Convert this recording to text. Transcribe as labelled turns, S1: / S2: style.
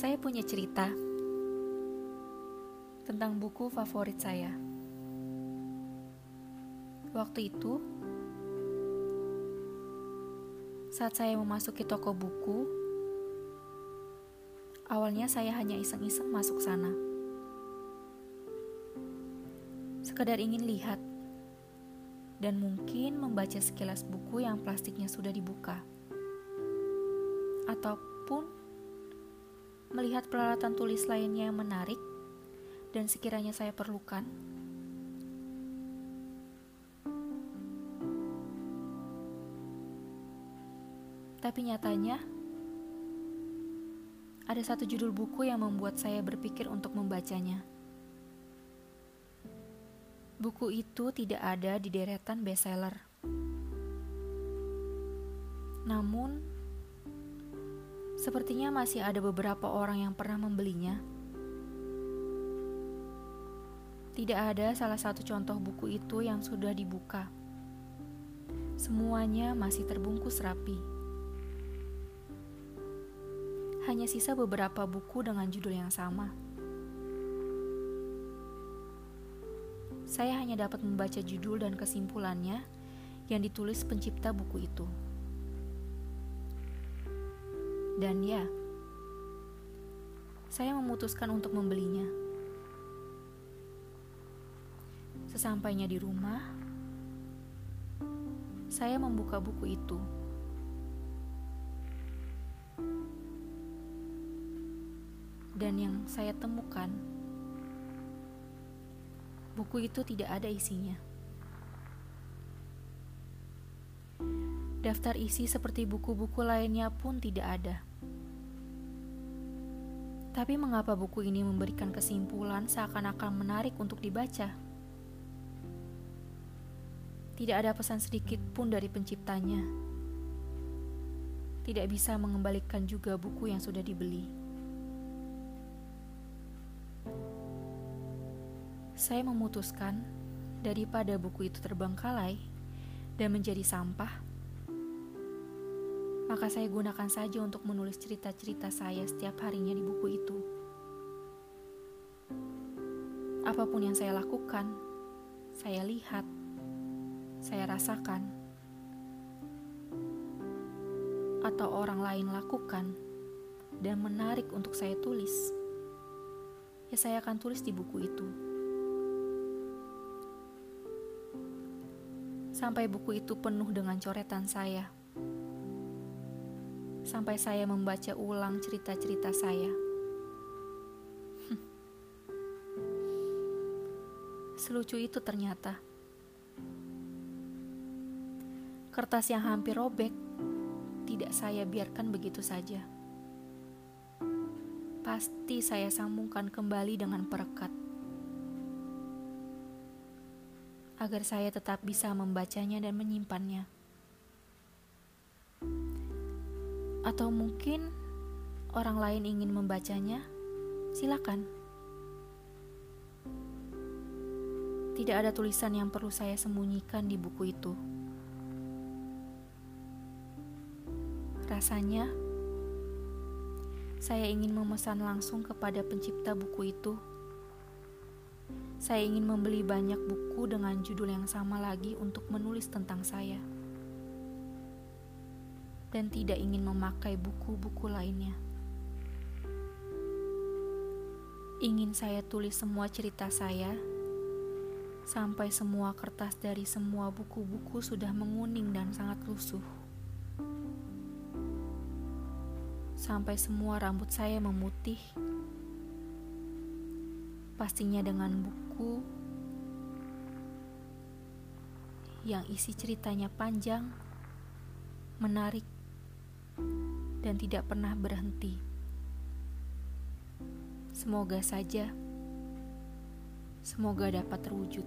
S1: Saya punya cerita tentang buku favorit saya. Waktu itu, saat saya memasuki toko buku, awalnya saya hanya iseng-iseng masuk sana. Sekedar ingin lihat dan mungkin membaca sekilas buku yang plastiknya sudah dibuka. Ataupun melihat peralatan tulis lainnya yang menarik dan sekiranya saya perlukan. Tapi nyatanya, ada satu judul buku yang membuat saya berpikir untuk membacanya. Buku itu tidak ada di deretan bestseller. Namun, sepertinya masih ada beberapa orang yang pernah membelinya. Tidak ada salah satu contoh buku itu yang sudah dibuka. Semuanya masih terbungkus rapi. Hanya sisa beberapa buku dengan judul yang sama. saya hanya dapat membaca judul dan kesimpulannya yang ditulis pencipta buku itu. Dan ya, saya memutuskan untuk membelinya. Sesampainya di rumah, saya membuka buku itu. Dan yang saya temukan buku itu tidak ada isinya. Daftar isi seperti buku-buku lainnya pun tidak ada. Tapi mengapa buku ini memberikan kesimpulan seakan-akan menarik untuk dibaca? Tidak ada pesan sedikit pun dari penciptanya. Tidak bisa mengembalikan juga buku yang sudah dibeli. saya memutuskan daripada buku itu terbengkalai dan menjadi sampah, maka saya gunakan saja untuk menulis cerita-cerita saya setiap harinya di buku itu. Apa pun yang saya lakukan, saya lihat, saya rasakan, atau orang lain lakukan dan menarik untuk saya tulis, ya saya akan tulis di buku itu. sampai buku itu penuh dengan coretan saya. Sampai saya membaca ulang cerita-cerita saya. Selucu itu ternyata. Kertas yang hampir robek tidak saya biarkan begitu saja. Pasti saya sambungkan kembali dengan perekat. agar saya tetap bisa membacanya dan menyimpannya. Atau mungkin orang lain ingin membacanya, silakan. Tidak ada tulisan yang perlu saya sembunyikan di buku itu. Rasanya, saya ingin memesan langsung kepada pencipta buku itu saya ingin membeli banyak buku dengan judul yang sama lagi untuk menulis tentang saya, dan tidak ingin memakai buku-buku lainnya. Ingin saya tulis semua cerita saya sampai semua kertas dari semua buku-buku sudah menguning dan sangat lusuh. Sampai semua rambut saya memutih pastinya dengan buku yang isi ceritanya panjang, menarik, dan tidak pernah berhenti. Semoga saja, semoga dapat terwujud.